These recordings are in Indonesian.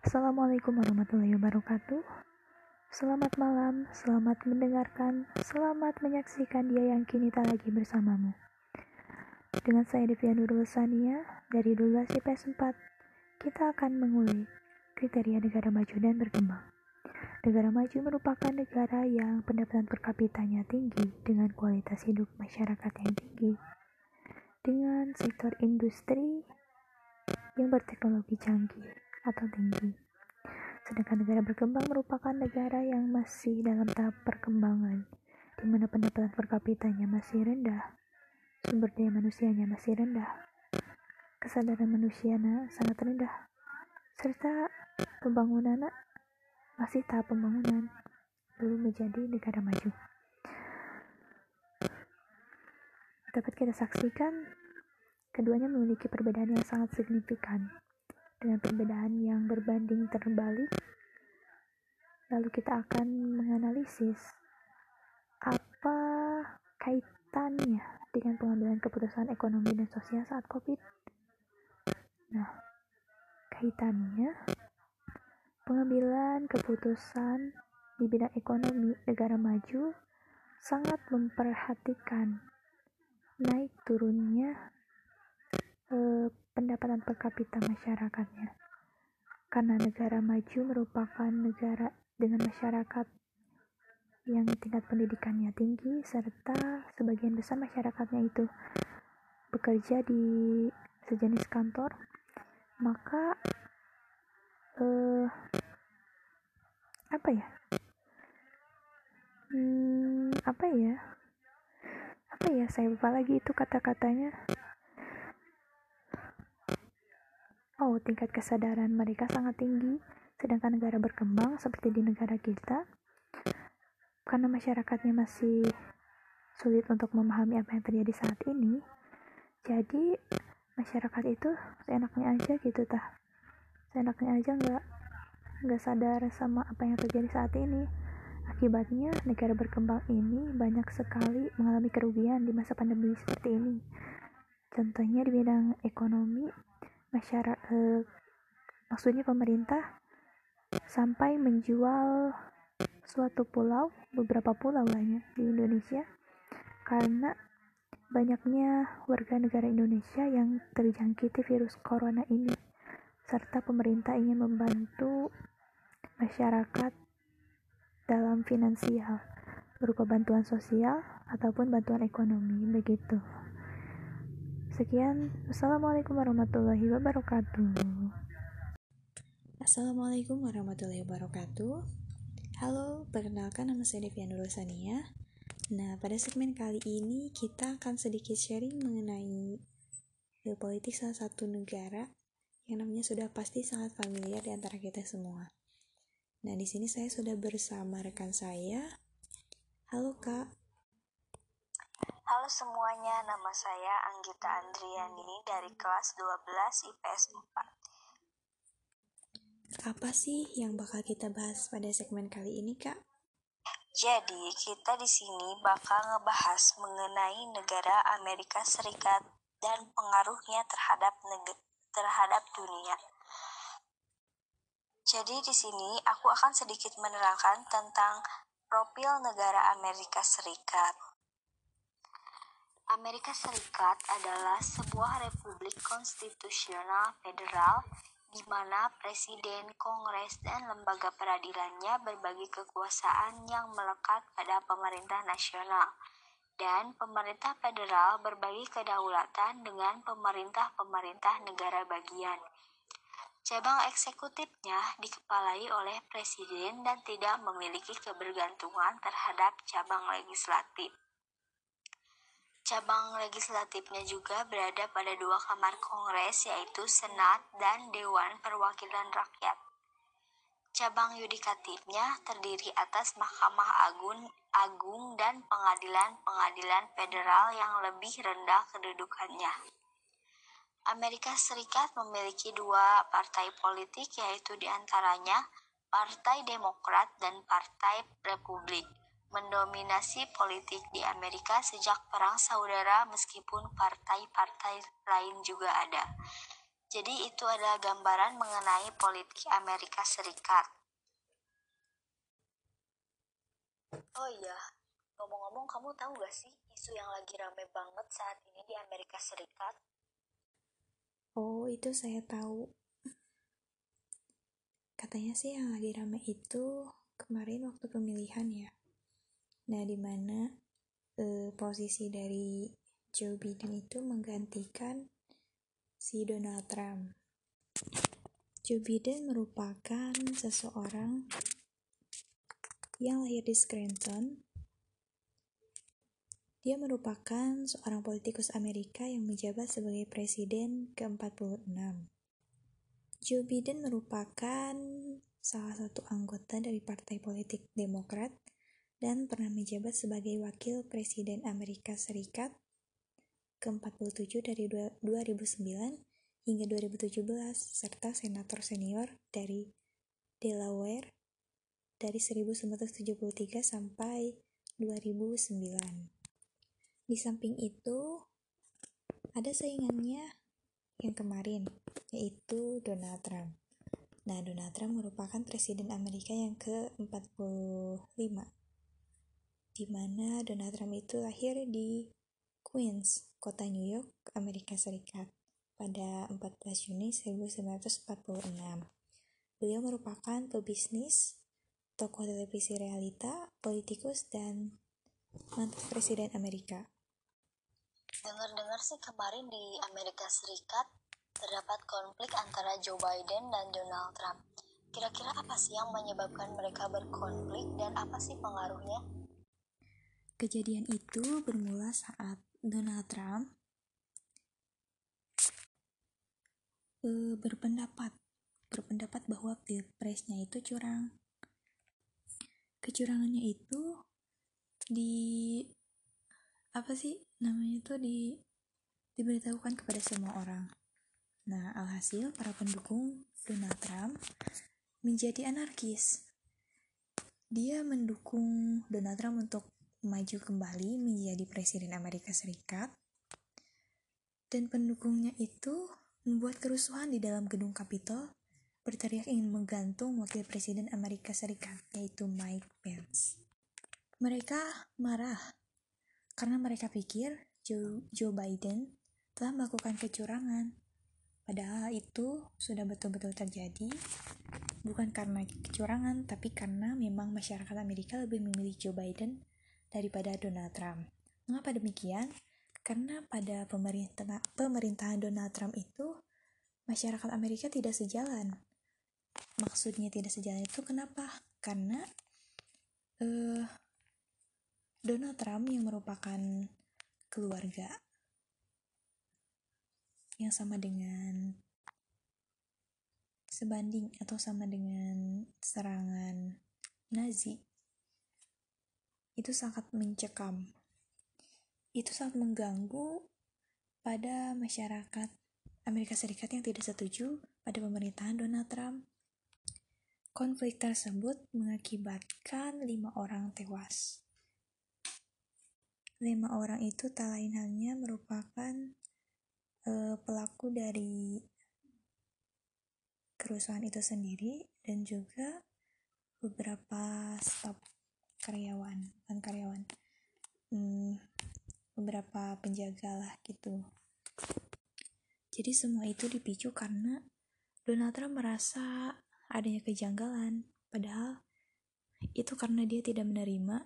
Assalamualaikum warahmatullahi wabarakatuh. Selamat malam, selamat mendengarkan, selamat menyaksikan dia yang kini tak lagi bersamamu. Dengan saya Devia Nurul Sania dari Dullas IPS 4, kita akan mengulik kriteria negara maju dan berkembang. Negara maju merupakan negara yang pendapatan per kapitanya tinggi dengan kualitas hidup masyarakat yang tinggi, dengan sektor industri yang berteknologi canggih atau tinggi. Sedangkan negara berkembang merupakan negara yang masih dalam tahap perkembangan, di mana pendapatan per kapitanya masih rendah, sumber daya manusianya masih rendah, kesadaran manusianya sangat rendah, serta pembangunan masih tahap pembangunan, belum menjadi negara maju. Dapat kita saksikan, keduanya memiliki perbedaan yang sangat signifikan dengan perbedaan yang berbanding terbalik. Lalu kita akan menganalisis apa kaitannya dengan pengambilan keputusan ekonomi dan sosial saat COVID. Nah, kaitannya pengambilan keputusan di bidang ekonomi negara maju sangat memperhatikan naik turunnya eh, pendapatan per kapita masyarakatnya. Karena negara maju merupakan negara dengan masyarakat yang tingkat pendidikannya tinggi serta sebagian besar masyarakatnya itu bekerja di sejenis kantor, maka eh, apa ya? Hmm, apa ya? Apa ya? Saya lupa lagi itu kata-katanya. Oh, tingkat kesadaran mereka sangat tinggi, sedangkan negara berkembang seperti di negara kita, karena masyarakatnya masih sulit untuk memahami apa yang terjadi saat ini, jadi masyarakat itu seenaknya aja gitu tah, seenaknya aja nggak nggak sadar sama apa yang terjadi saat ini. Akibatnya, negara berkembang ini banyak sekali mengalami kerugian di masa pandemi seperti ini. Contohnya di bidang ekonomi, masyarakat eh, maksudnya pemerintah sampai menjual suatu pulau beberapa pulau lainnya di Indonesia karena banyaknya warga negara Indonesia yang terjangkiti virus corona ini serta pemerintah ingin membantu masyarakat dalam finansial berupa bantuan sosial ataupun bantuan ekonomi begitu. Sekian, Assalamualaikum warahmatullahi wabarakatuh. Assalamualaikum warahmatullahi wabarakatuh. Halo, perkenalkan nama saya Devian Rosania. Nah, pada segmen kali ini kita akan sedikit sharing mengenai politik salah satu negara yang namanya sudah pasti sangat familiar di antara kita semua. Nah, di sini saya sudah bersama rekan saya. Halo, Kak. Halo semuanya, nama saya Anggita Andriani dari kelas 12 IPS 4. Apa sih yang bakal kita bahas pada segmen kali ini, Kak? Jadi, kita di sini bakal ngebahas mengenai negara Amerika Serikat dan pengaruhnya terhadap terhadap dunia. Jadi di sini aku akan sedikit menerangkan tentang profil negara Amerika Serikat. Amerika Serikat adalah sebuah republik konstitusional federal di mana presiden, kongres, dan lembaga peradilannya berbagi kekuasaan yang melekat pada pemerintah nasional dan pemerintah federal berbagi kedaulatan dengan pemerintah-pemerintah negara bagian. Cabang eksekutifnya dikepalai oleh presiden dan tidak memiliki kebergantungan terhadap cabang legislatif. Cabang legislatifnya juga berada pada dua kamar kongres yaitu Senat dan Dewan Perwakilan Rakyat. Cabang yudikatifnya terdiri atas Mahkamah Agung, Agung dan pengadilan-pengadilan federal yang lebih rendah kedudukannya. Amerika Serikat memiliki dua partai politik yaitu di antaranya Partai Demokrat dan Partai Republik mendominasi politik di Amerika sejak Perang Saudara meskipun partai-partai lain juga ada. Jadi itu adalah gambaran mengenai politik Amerika Serikat. Oh iya, ngomong-ngomong kamu tahu gak sih isu yang lagi rame banget saat ini di Amerika Serikat? Oh, itu saya tahu. Katanya sih yang lagi rame itu kemarin waktu pemilihan ya. Nah, di mana eh, posisi dari Joe Biden itu menggantikan si Donald Trump. Joe Biden merupakan seseorang yang lahir di Scranton. Dia merupakan seorang politikus Amerika yang menjabat sebagai presiden ke-46. Joe Biden merupakan salah satu anggota dari Partai Politik Demokrat dan pernah menjabat sebagai wakil presiden Amerika Serikat ke-47 dari 2009 hingga 2017 serta senator senior dari Delaware dari 1973 sampai 2009. Di samping itu ada saingannya yang kemarin yaitu Donald Trump. Nah, Donald Trump merupakan presiden Amerika yang ke-45 di mana Donald Trump itu lahir di Queens, kota New York, Amerika Serikat, pada 14 Juni 1946. Beliau merupakan pebisnis, tokoh televisi realita, politikus, dan mantan presiden Amerika. Dengar-dengar sih kemarin di Amerika Serikat terdapat konflik antara Joe Biden dan Donald Trump. Kira-kira apa sih yang menyebabkan mereka berkonflik dan apa sih pengaruhnya? Kejadian itu bermula saat Donald Trump uh, berpendapat berpendapat bahwa pilpresnya itu curang. Kecurangannya itu di apa sih namanya itu di diberitahukan kepada semua orang. Nah, alhasil para pendukung Donald Trump menjadi anarkis. Dia mendukung Donald Trump untuk maju kembali menjadi presiden Amerika Serikat dan pendukungnya itu membuat kerusuhan di dalam gedung Capitol berteriak ingin menggantung wakil presiden Amerika Serikat yaitu Mike Pence. Mereka marah karena mereka pikir Joe, Joe Biden telah melakukan kecurangan. Padahal itu sudah betul-betul terjadi bukan karena kecurangan tapi karena memang masyarakat Amerika lebih memilih Joe Biden daripada Donald Trump. Mengapa demikian? Karena pada pemerintah, pemerintahan Donald Trump itu masyarakat Amerika tidak sejalan. Maksudnya tidak sejalan itu kenapa? Karena uh, Donald Trump yang merupakan keluarga yang sama dengan sebanding atau sama dengan serangan Nazi itu sangat mencekam. Itu sangat mengganggu pada masyarakat Amerika Serikat yang tidak setuju pada pemerintahan Donald Trump. Konflik tersebut mengakibatkan lima orang tewas. Lima orang itu tak lain halnya merupakan uh, pelaku dari kerusuhan itu sendiri dan juga beberapa staf karyawan bukan karyawan. Hmm, beberapa penjaga lah gitu. Jadi semua itu dipicu karena Donald Trump merasa adanya kejanggalan. Padahal itu karena dia tidak menerima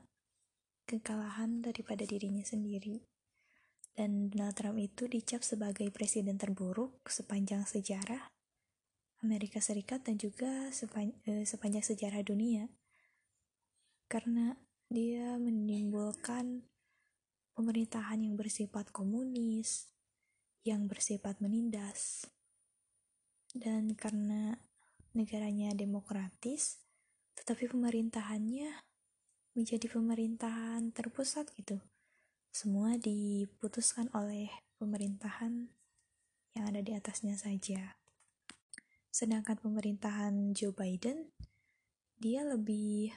kekalahan daripada dirinya sendiri. Dan Donald Trump itu dicap sebagai presiden terburuk sepanjang sejarah Amerika Serikat dan juga eh, sepanjang sejarah dunia karena dia menimbulkan pemerintahan yang bersifat komunis, yang bersifat menindas, dan karena negaranya demokratis, tetapi pemerintahannya menjadi pemerintahan terpusat gitu. Semua diputuskan oleh pemerintahan yang ada di atasnya saja. Sedangkan pemerintahan Joe Biden, dia lebih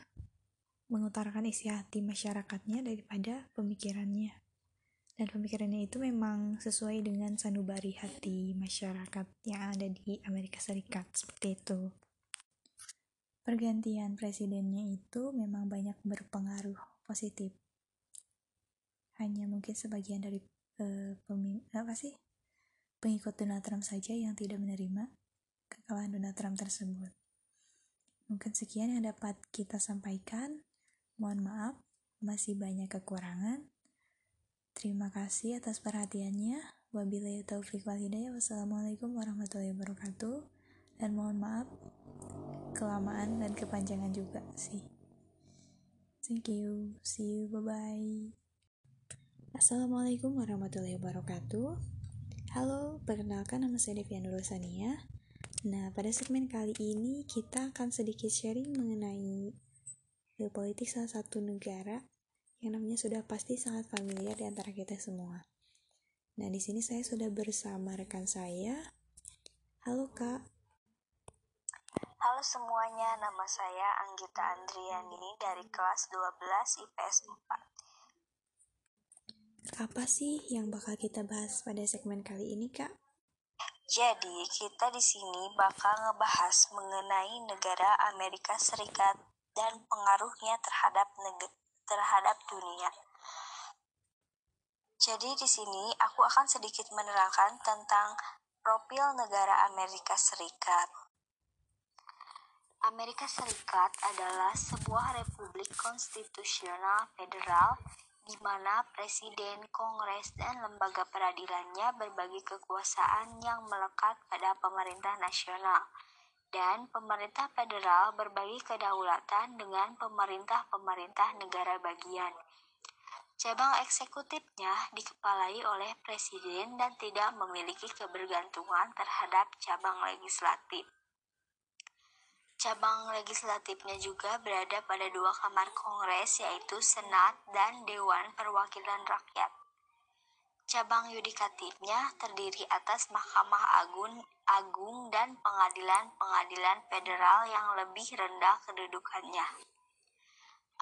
mengutarakan isi hati masyarakatnya daripada pemikirannya. dan pemikirannya itu memang sesuai dengan sanubari hati masyarakat yang ada di Amerika Serikat seperti itu. Pergantian presidennya itu memang banyak berpengaruh positif. Hanya mungkin sebagian dari uh, apa sih? Pengikut Donald Trump saja yang tidak menerima kekalahan Donald Trump tersebut. Mungkin sekian yang dapat kita sampaikan mohon maaf masih banyak kekurangan Terima kasih atas perhatiannya. Wabillahi taufiq wal hidayah. Wassalamualaikum warahmatullahi wabarakatuh. Dan mohon maaf kelamaan dan kepanjangan juga sih. Thank you. See you. Bye-bye. Assalamualaikum warahmatullahi wabarakatuh. Halo, perkenalkan nama saya Devian Rosania. Nah, pada segmen kali ini kita akan sedikit sharing mengenai politik salah satu negara yang namanya sudah pasti sangat familiar di antara kita semua. Nah, di sini saya sudah bersama rekan saya. Halo, Kak. Halo semuanya, nama saya Anggita Andriani dari kelas 12 IPS 4. Apa sih yang bakal kita bahas pada segmen kali ini, Kak? Jadi, kita di sini bakal ngebahas mengenai negara Amerika Serikat dan pengaruhnya terhadap terhadap dunia. Jadi di sini aku akan sedikit menerangkan tentang profil negara Amerika Serikat. Amerika Serikat adalah sebuah republik konstitusional federal di mana presiden, kongres, dan lembaga peradilannya berbagi kekuasaan yang melekat pada pemerintah nasional dan pemerintah federal berbagi kedaulatan dengan pemerintah-pemerintah negara bagian. Cabang eksekutifnya dikepalai oleh presiden dan tidak memiliki kebergantungan terhadap cabang legislatif. Cabang legislatifnya juga berada pada dua kamar kongres yaitu Senat dan Dewan Perwakilan Rakyat. Cabang yudikatifnya terdiri atas Mahkamah Agung, Agung dan pengadilan-pengadilan federal yang lebih rendah kedudukannya.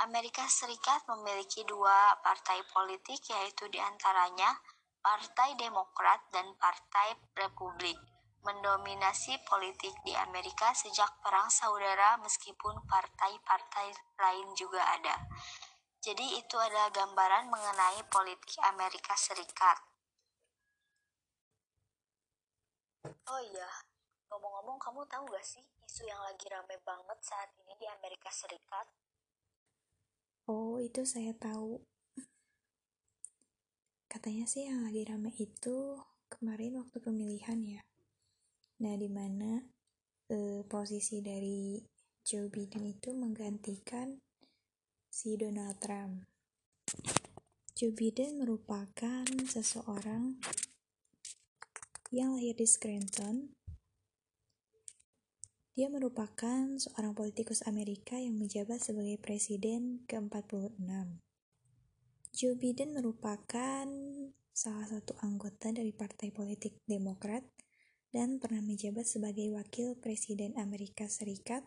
Amerika Serikat memiliki dua partai politik yaitu di antaranya Partai Demokrat dan Partai Republik mendominasi politik di Amerika sejak Perang Saudara meskipun partai-partai lain juga ada. Jadi itu adalah gambaran mengenai politik Amerika Serikat. Oh iya, ngomong-ngomong kamu tahu gak sih isu yang lagi rame banget saat ini di Amerika Serikat? Oh, itu saya tahu. Katanya sih yang lagi rame itu kemarin waktu pemilihan ya. Nah, di mana eh, posisi dari Joe Biden itu menggantikan si Donald Trump. Joe Biden merupakan seseorang yang lahir di Scranton. Dia merupakan seorang politikus Amerika yang menjabat sebagai presiden ke-46. Joe Biden merupakan salah satu anggota dari partai politik Demokrat dan pernah menjabat sebagai wakil presiden Amerika Serikat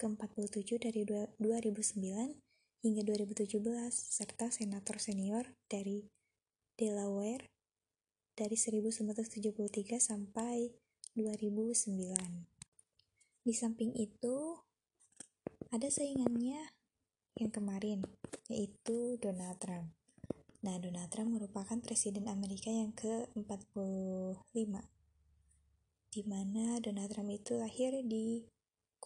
ke-47 dari 2009 hingga 2017 serta senator senior dari Delaware dari 1973 sampai 2009. Di samping itu, ada saingannya yang kemarin, yaitu Donald Trump. Nah, Donald Trump merupakan presiden Amerika yang ke-45, di mana Donald Trump itu lahir di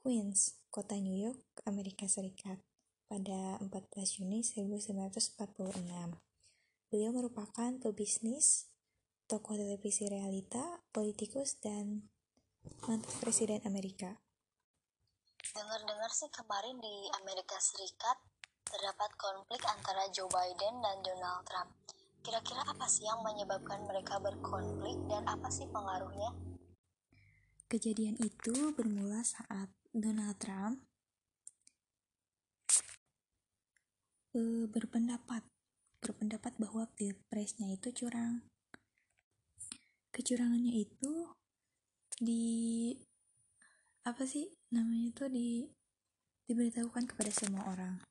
Queens, kota New York, Amerika Serikat, pada 14 Juni 1946. Beliau merupakan pebisnis, tokoh televisi realita, politikus, dan mantan presiden Amerika. Dengar-dengar sih kemarin di Amerika Serikat terdapat konflik antara Joe Biden dan Donald Trump. Kira-kira apa sih yang menyebabkan mereka berkonflik dan apa sih pengaruhnya? Kejadian itu bermula saat Donald Trump e, berpendapat berpendapat bahwa pilpresnya itu curang. Kecurangannya itu di apa sih namanya itu di diberitahukan kepada semua orang.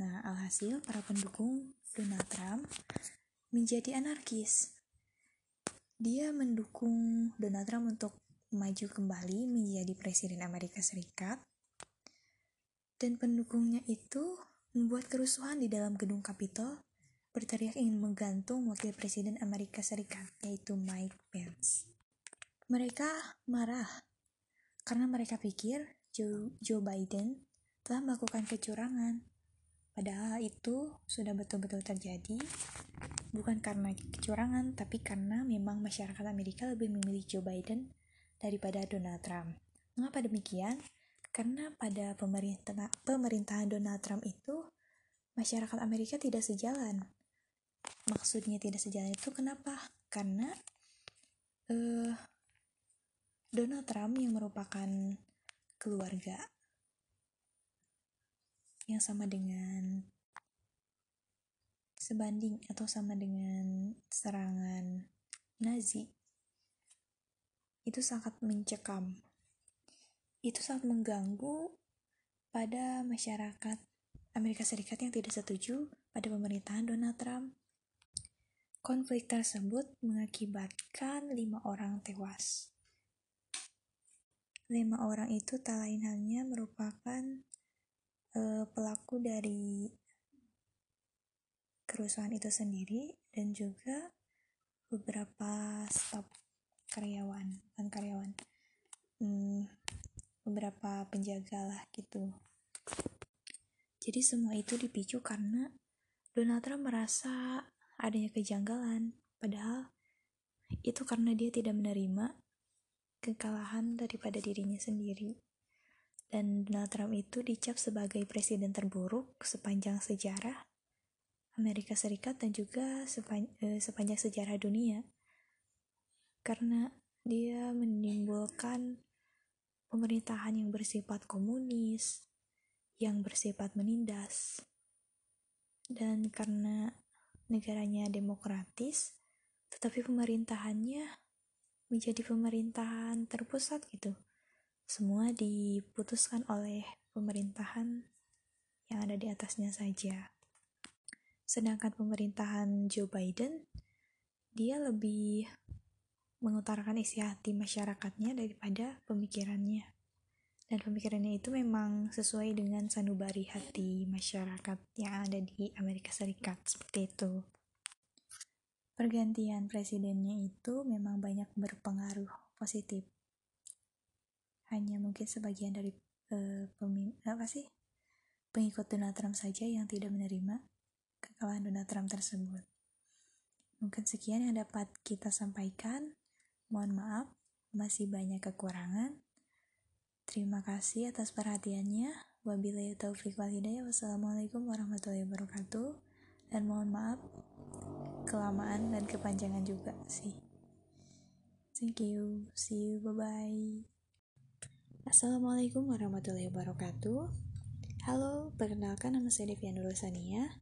Nah, alhasil para pendukung Donald Trump menjadi anarkis. Dia mendukung Donald Trump untuk maju kembali menjadi presiden Amerika Serikat. Dan pendukungnya itu membuat kerusuhan di dalam gedung Capitol, berteriak ingin menggantung wakil presiden Amerika Serikat, yaitu Mike Pence. Mereka marah karena mereka pikir Joe, Joe Biden telah melakukan kecurangan. Padahal itu sudah betul-betul terjadi, bukan karena kecurangan, tapi karena memang masyarakat Amerika lebih memilih Joe Biden daripada Donald Trump. Mengapa demikian? Karena pada pemerintah, pemerintahan Donald Trump itu, masyarakat Amerika tidak sejalan. Maksudnya tidak sejalan itu kenapa? Karena uh, Donald Trump yang merupakan keluarga yang sama dengan sebanding atau sama dengan serangan Nazi itu sangat mencekam itu sangat mengganggu pada masyarakat Amerika Serikat yang tidak setuju pada pemerintahan Donald Trump. Konflik tersebut mengakibatkan lima orang tewas. Lima orang itu tak lain halnya merupakan uh, pelaku dari kerusuhan itu sendiri dan juga beberapa staf karyawan bukan karyawan. Hmm, beberapa penjaga lah gitu. Jadi semua itu dipicu karena Donald Trump merasa adanya kejanggalan. Padahal itu karena dia tidak menerima kekalahan daripada dirinya sendiri. Dan Donald Trump itu dicap sebagai presiden terburuk sepanjang sejarah Amerika Serikat dan juga eh, sepanjang sejarah dunia karena dia menimbulkan pemerintahan yang bersifat komunis, yang bersifat menindas, dan karena negaranya demokratis, tetapi pemerintahannya menjadi pemerintahan terpusat gitu semua diputuskan oleh pemerintahan yang ada di atasnya saja. Sedangkan pemerintahan Joe Biden, dia lebih mengutarakan isi hati masyarakatnya daripada pemikirannya. Dan pemikirannya itu memang sesuai dengan sanubari hati masyarakat yang ada di Amerika Serikat, seperti itu. Pergantian presidennya itu memang banyak berpengaruh positif hanya mungkin sebagian dari uh, apa sih pengikut Donald Trump saja yang tidak menerima kekalahan Donald Trump tersebut. Mungkin sekian yang dapat kita sampaikan. Mohon maaf, masih banyak kekurangan. Terima kasih atas perhatiannya. Wabillahi taufiq wal hidayah. Wassalamualaikum warahmatullahi wabarakatuh. Dan mohon maaf kelamaan dan kepanjangan juga sih. Thank you. See you. Bye-bye. Assalamualaikum warahmatullahi wabarakatuh Halo, perkenalkan nama saya Devian Rosania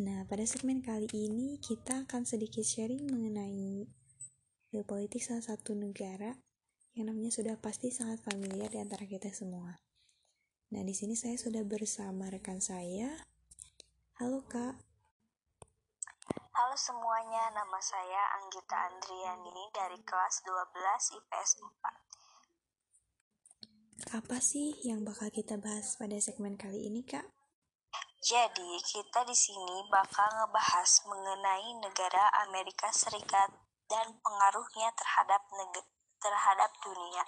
Nah, pada segmen kali ini kita akan sedikit sharing mengenai politik salah satu negara yang namanya sudah pasti sangat familiar di antara kita semua. Nah, di sini saya sudah bersama rekan saya. Halo, Kak. Halo semuanya, nama saya Anggita Andriani dari kelas 12 IPS 4 apa sih yang bakal kita bahas pada segmen kali ini, Kak? Jadi, kita di sini bakal ngebahas mengenai negara Amerika Serikat dan pengaruhnya terhadap terhadap dunia.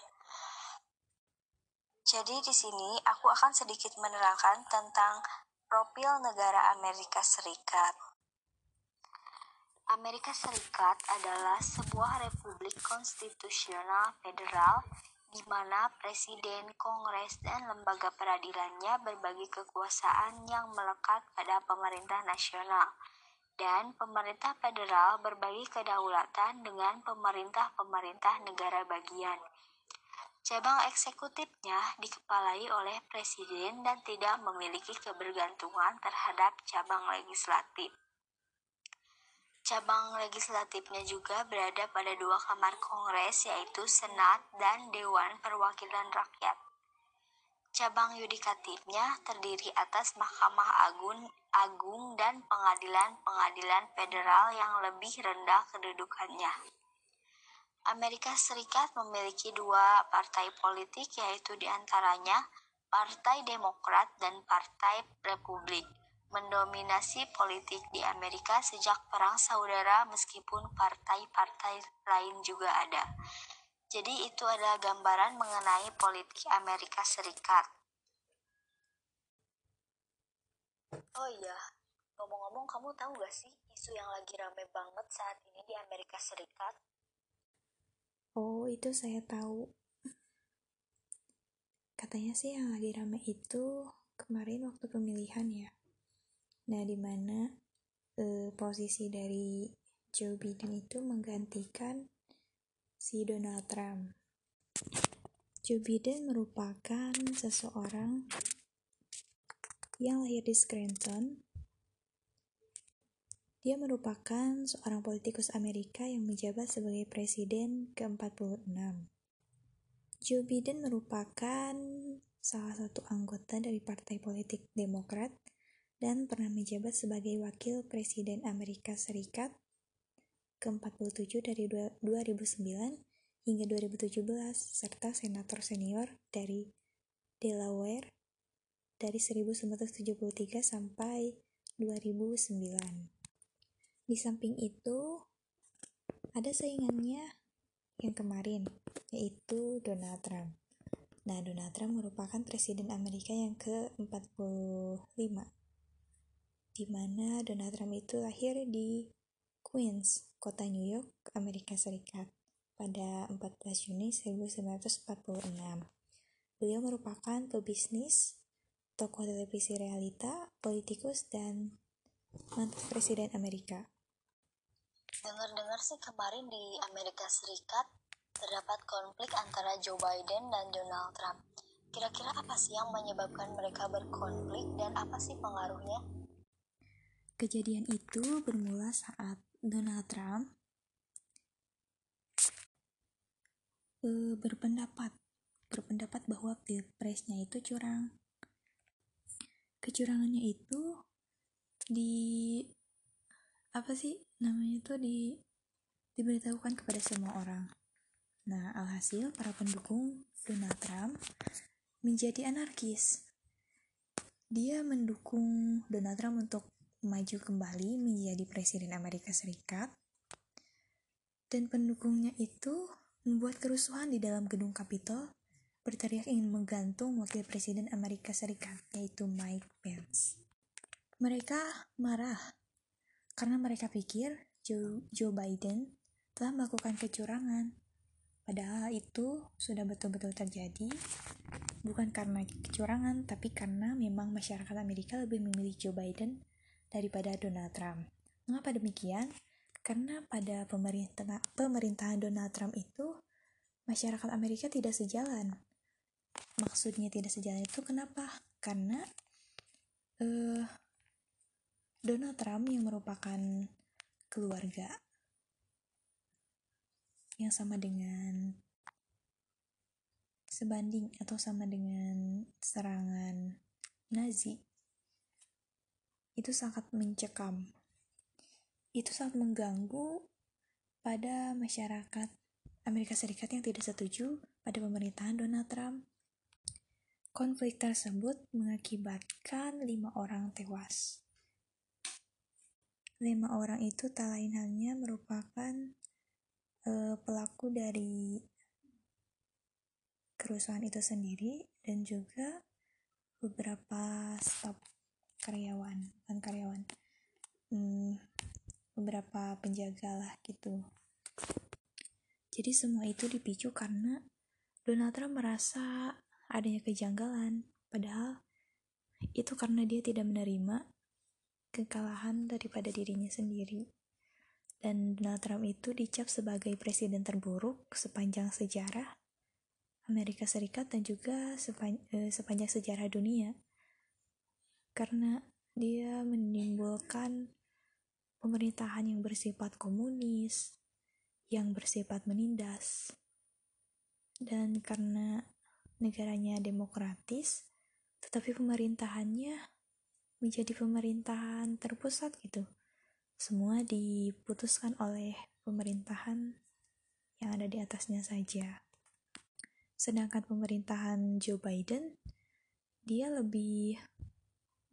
Jadi di sini aku akan sedikit menerangkan tentang profil negara Amerika Serikat. Amerika Serikat adalah sebuah republik konstitusional federal di mana presiden, kongres, dan lembaga peradilannya berbagi kekuasaan yang melekat pada pemerintah nasional, dan pemerintah federal berbagi kedaulatan dengan pemerintah-pemerintah negara bagian. Cabang eksekutifnya dikepalai oleh presiden dan tidak memiliki kebergantungan terhadap cabang legislatif. Cabang legislatifnya juga berada pada dua kamar kongres yaitu Senat dan Dewan Perwakilan Rakyat. Cabang yudikatifnya terdiri atas Mahkamah Agung, Agung dan pengadilan-pengadilan federal yang lebih rendah kedudukannya. Amerika Serikat memiliki dua partai politik yaitu di antaranya Partai Demokrat dan Partai Republik. Mendominasi politik di Amerika sejak Perang Saudara meskipun partai-partai lain juga ada. Jadi itu adalah gambaran mengenai politik Amerika Serikat. Oh iya, ngomong-ngomong kamu tahu gak sih isu yang lagi rame banget saat ini di Amerika Serikat? Oh, itu saya tahu. Katanya sih yang lagi rame itu kemarin waktu pemilihan ya. Nah, di mana eh, posisi dari Joe Biden itu menggantikan si Donald Trump. Joe Biden merupakan seseorang yang lahir di Scranton. Dia merupakan seorang politikus Amerika yang menjabat sebagai presiden ke-46. Joe Biden merupakan salah satu anggota dari partai politik Demokrat dan pernah menjabat sebagai wakil presiden Amerika Serikat ke-47 dari 2009 hingga 2017 serta senator senior dari Delaware dari 1973 sampai 2009. Di samping itu ada saingannya yang kemarin yaitu Donald Trump. Nah, Donald Trump merupakan presiden Amerika yang ke-45 di mana Donald Trump itu lahir di Queens, kota New York, Amerika Serikat, pada 14 Juni 1946. Beliau merupakan pebisnis, tokoh televisi realita, politikus, dan mantan presiden Amerika. Dengar-dengar sih kemarin di Amerika Serikat terdapat konflik antara Joe Biden dan Donald Trump. Kira-kira apa sih yang menyebabkan mereka berkonflik dan apa sih pengaruhnya? Kejadian itu bermula saat Donald Trump uh, berpendapat berpendapat bahwa pilpresnya itu curang. Kecurangannya itu di apa sih namanya itu di diberitahukan kepada semua orang. Nah, alhasil para pendukung Donald Trump menjadi anarkis. Dia mendukung Donald Trump untuk maju kembali menjadi presiden Amerika Serikat dan pendukungnya itu membuat kerusuhan di dalam gedung Capitol berteriak ingin menggantung wakil presiden Amerika Serikat yaitu Mike Pence. Mereka marah karena mereka pikir Joe, Joe Biden telah melakukan kecurangan. Padahal itu sudah betul-betul terjadi bukan karena kecurangan tapi karena memang masyarakat Amerika lebih memilih Joe Biden daripada Donald Trump. Mengapa demikian? Karena pada pemerintah, pemerintahan Donald Trump itu masyarakat Amerika tidak sejalan. Maksudnya tidak sejalan itu kenapa? Karena uh, Donald Trump yang merupakan keluarga yang sama dengan sebanding atau sama dengan serangan Nazi itu sangat mencekam. Itu sangat mengganggu pada masyarakat Amerika Serikat yang tidak setuju pada pemerintahan Donald Trump. Konflik tersebut mengakibatkan lima orang tewas. Lima orang itu tak lain halnya merupakan uh, pelaku dari kerusuhan itu sendiri dan juga beberapa staf karyawan bukan karyawan hmm, beberapa penjaga lah gitu. Jadi semua itu dipicu karena Donald Trump merasa adanya kejanggalan. Padahal itu karena dia tidak menerima kekalahan daripada dirinya sendiri. Dan Donald Trump itu dicap sebagai presiden terburuk sepanjang sejarah Amerika Serikat dan juga eh, sepanjang sejarah dunia. Karena dia menimbulkan pemerintahan yang bersifat komunis, yang bersifat menindas, dan karena negaranya demokratis, tetapi pemerintahannya menjadi pemerintahan terpusat gitu. Semua diputuskan oleh pemerintahan yang ada di atasnya saja. Sedangkan pemerintahan Joe Biden, dia lebih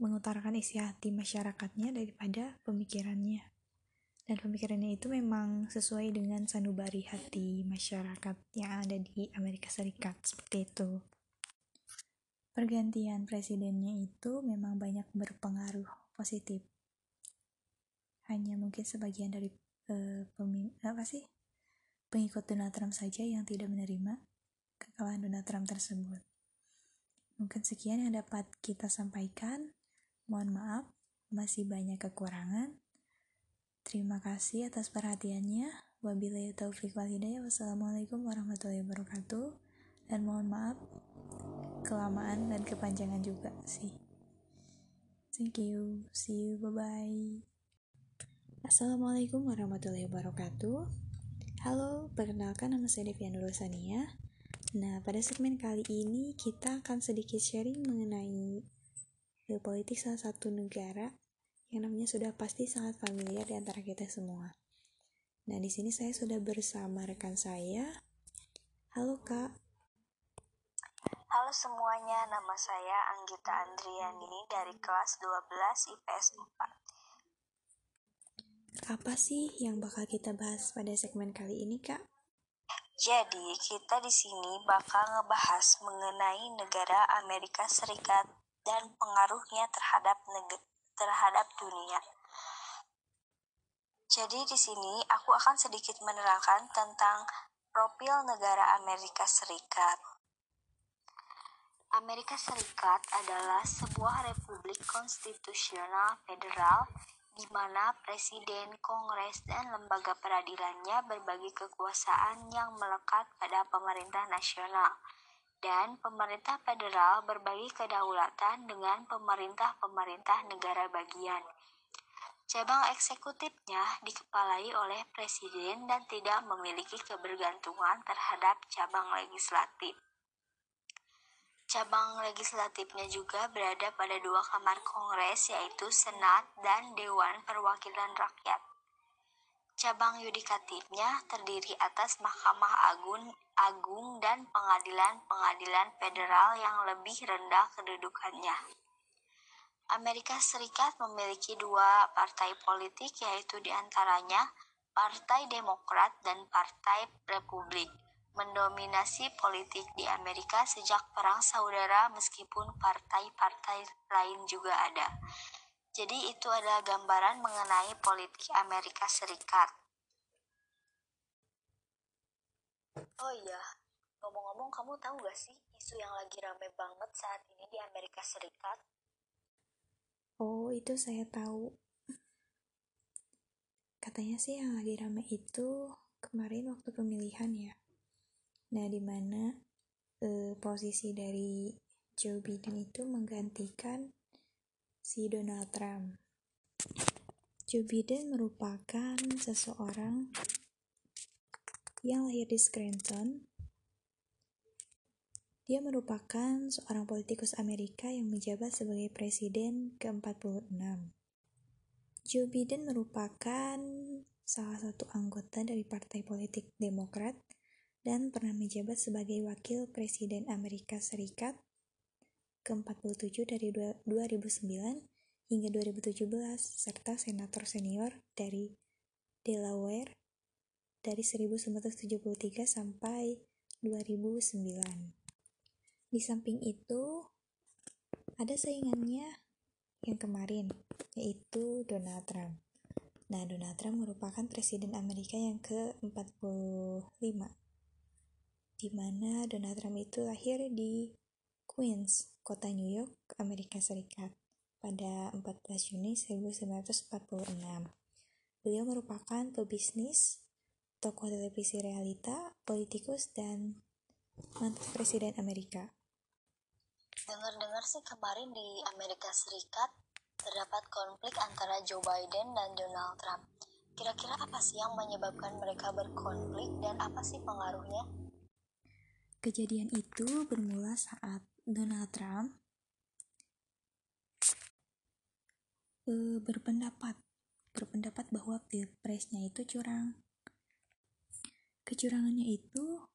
mengutarakan isi hati masyarakatnya daripada pemikirannya. Dan pemikirannya itu memang sesuai dengan sanubari hati masyarakat yang ada di Amerika Serikat, seperti itu. Pergantian presidennya itu memang banyak berpengaruh positif. Hanya mungkin sebagian dari uh, apa sih pengikut Donald Trump saja yang tidak menerima kekalahan Donald Trump tersebut. Mungkin sekian yang dapat kita sampaikan. Mohon maaf, masih banyak kekurangan. Terima kasih atas perhatiannya. Wabillahi taufiq wal hidayah. Wassalamualaikum warahmatullahi wabarakatuh. Dan mohon maaf kelamaan dan kepanjangan juga sih. Thank you. See you. Bye-bye. Assalamualaikum warahmatullahi wabarakatuh. Halo, perkenalkan nama saya Devian Rosania. Nah, pada segmen kali ini kita akan sedikit sharing mengenai politik salah satu negara yang namanya sudah pasti sangat familiar di antara kita semua. Nah, di sini saya sudah bersama rekan saya. Halo, Kak. Halo semuanya, nama saya Anggita Andriani dari kelas 12 IPS 4. Apa sih yang bakal kita bahas pada segmen kali ini, Kak? Jadi, kita di sini bakal ngebahas mengenai negara Amerika Serikat dan pengaruhnya terhadap terhadap dunia. Jadi di sini aku akan sedikit menerangkan tentang profil negara Amerika Serikat. Amerika Serikat adalah sebuah republik konstitusional federal di mana presiden, kongres, dan lembaga peradilannya berbagi kekuasaan yang melekat pada pemerintah nasional dan pemerintah federal berbagi kedaulatan dengan pemerintah-pemerintah negara bagian. Cabang eksekutifnya dikepalai oleh presiden dan tidak memiliki kebergantungan terhadap cabang legislatif. Cabang legislatifnya juga berada pada dua kamar kongres yaitu Senat dan Dewan Perwakilan Rakyat. Cabang yudikatifnya terdiri atas Mahkamah Agung, Agung dan pengadilan-pengadilan federal yang lebih rendah kedudukannya. Amerika Serikat memiliki dua partai politik yaitu di antaranya Partai Demokrat dan Partai Republik mendominasi politik di Amerika sejak Perang Saudara meskipun partai-partai lain juga ada. Jadi itu adalah gambaran mengenai politik Amerika Serikat. Oh iya, ngomong-ngomong kamu tahu gak sih isu yang lagi rame banget saat ini di Amerika Serikat? Oh, itu saya tahu. Katanya sih yang lagi rame itu kemarin waktu pemilihan ya. Nah, di mana eh, posisi dari Joe Biden itu menggantikan si Donald Trump. Joe Biden merupakan seseorang yang lahir di Scranton. Dia merupakan seorang politikus Amerika yang menjabat sebagai presiden ke-46. Joe Biden merupakan salah satu anggota dari Partai Politik Demokrat dan pernah menjabat sebagai wakil presiden Amerika Serikat ke-47 dari 2009 hingga 2017 serta senator senior dari Delaware dari 1973 sampai 2009. Di samping itu ada saingannya yang kemarin yaitu Donald Trump. Nah, Donald Trump merupakan presiden Amerika yang ke-45 di mana Donald Trump itu lahir di Queens, kota New York, Amerika Serikat, pada 14 Juni 1946. Beliau merupakan pebisnis, tokoh televisi realita, politikus, dan mantan presiden Amerika. Dengar-dengar sih kemarin di Amerika Serikat terdapat konflik antara Joe Biden dan Donald Trump. Kira-kira apa sih yang menyebabkan mereka berkonflik dan apa sih pengaruhnya? Kejadian itu bermula saat Donald Trump uh, berpendapat berpendapat bahwa pilpresnya itu curang. Kecurangannya itu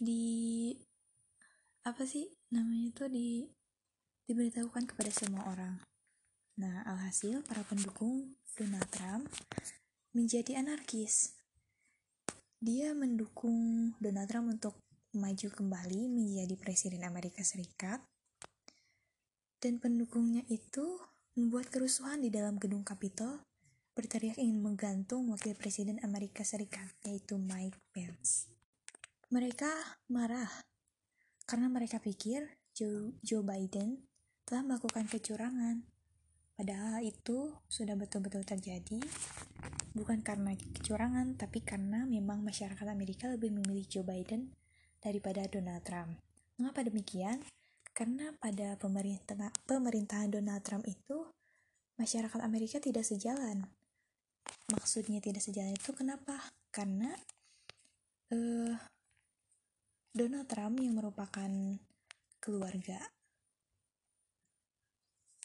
di apa sih namanya itu di diberitahukan kepada semua orang. Nah, alhasil para pendukung Donald Trump menjadi anarkis. Dia mendukung Donald Trump untuk maju kembali menjadi presiden Amerika Serikat. Dan pendukungnya itu membuat kerusuhan di dalam gedung Capitol berteriak ingin menggantung wakil presiden Amerika Serikat, yaitu Mike Pence. Mereka marah karena mereka pikir Joe, Biden telah melakukan kecurangan. Padahal itu sudah betul-betul terjadi, bukan karena kecurangan, tapi karena memang masyarakat Amerika lebih memilih Joe Biden daripada Donald Trump. Mengapa demikian? Karena pada pemerintahan Donald Trump itu, masyarakat Amerika tidak sejalan maksudnya tidak sejalan itu kenapa? Karena uh, Donald Trump yang merupakan keluarga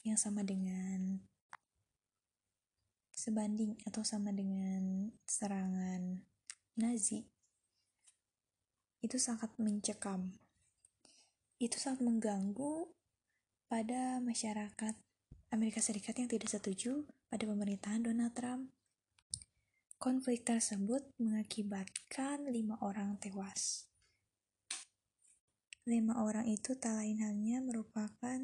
yang sama dengan sebanding atau sama dengan serangan Nazi itu sangat mencekam. Itu sangat mengganggu pada masyarakat Amerika Serikat yang tidak setuju pada pemerintahan Donald Trump Konflik tersebut mengakibatkan lima orang tewas. Lima orang itu tak lain halnya merupakan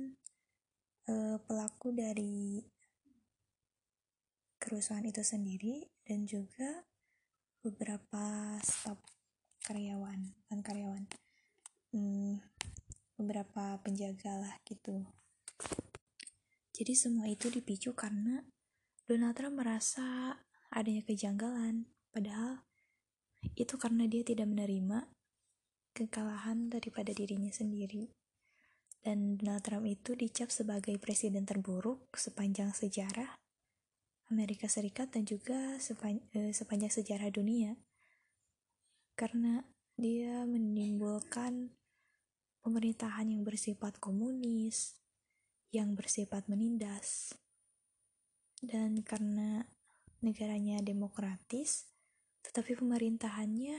uh, pelaku dari kerusuhan itu sendiri dan juga beberapa staf karyawan, bukan karyawan, hmm, beberapa penjaga lah gitu. Jadi semua itu dipicu karena Donald Trump merasa adanya kejanggalan, padahal itu karena dia tidak menerima kekalahan daripada dirinya sendiri. Dan Donald Trump itu dicap sebagai presiden terburuk sepanjang sejarah Amerika Serikat dan juga sepan eh, sepanjang sejarah dunia. Karena dia menimbulkan pemerintahan yang bersifat komunis, yang bersifat menindas. Dan karena negaranya demokratis, tetapi pemerintahannya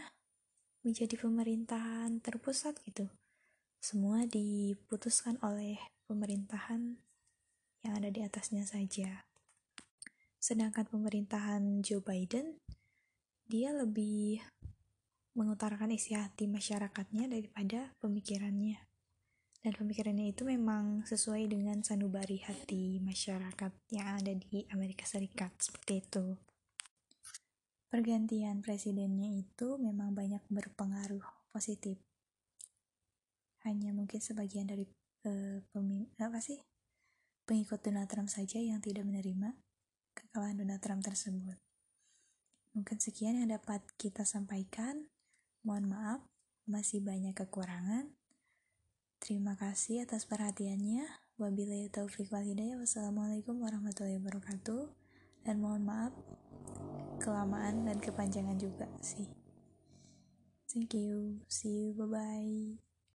menjadi pemerintahan terpusat gitu. Semua diputuskan oleh pemerintahan yang ada di atasnya saja. Sedangkan pemerintahan Joe Biden, dia lebih mengutarakan isi hati masyarakatnya daripada pemikirannya dan pemikirannya itu memang sesuai dengan sanubari hati masyarakat yang ada di Amerika Serikat seperti itu. Pergantian presidennya itu memang banyak berpengaruh positif. Hanya mungkin sebagian dari uh, pemim apa sih pengikut Donald Trump saja yang tidak menerima kekalahan Donald Trump tersebut. Mungkin sekian yang dapat kita sampaikan. Mohon maaf masih banyak kekurangan Terima kasih atas perhatiannya. Wabillahi taufiq wal hidayah. Wassalamualaikum warahmatullahi wabarakatuh. Dan mohon maaf kelamaan dan kepanjangan juga sih. Thank you. See you. Bye bye.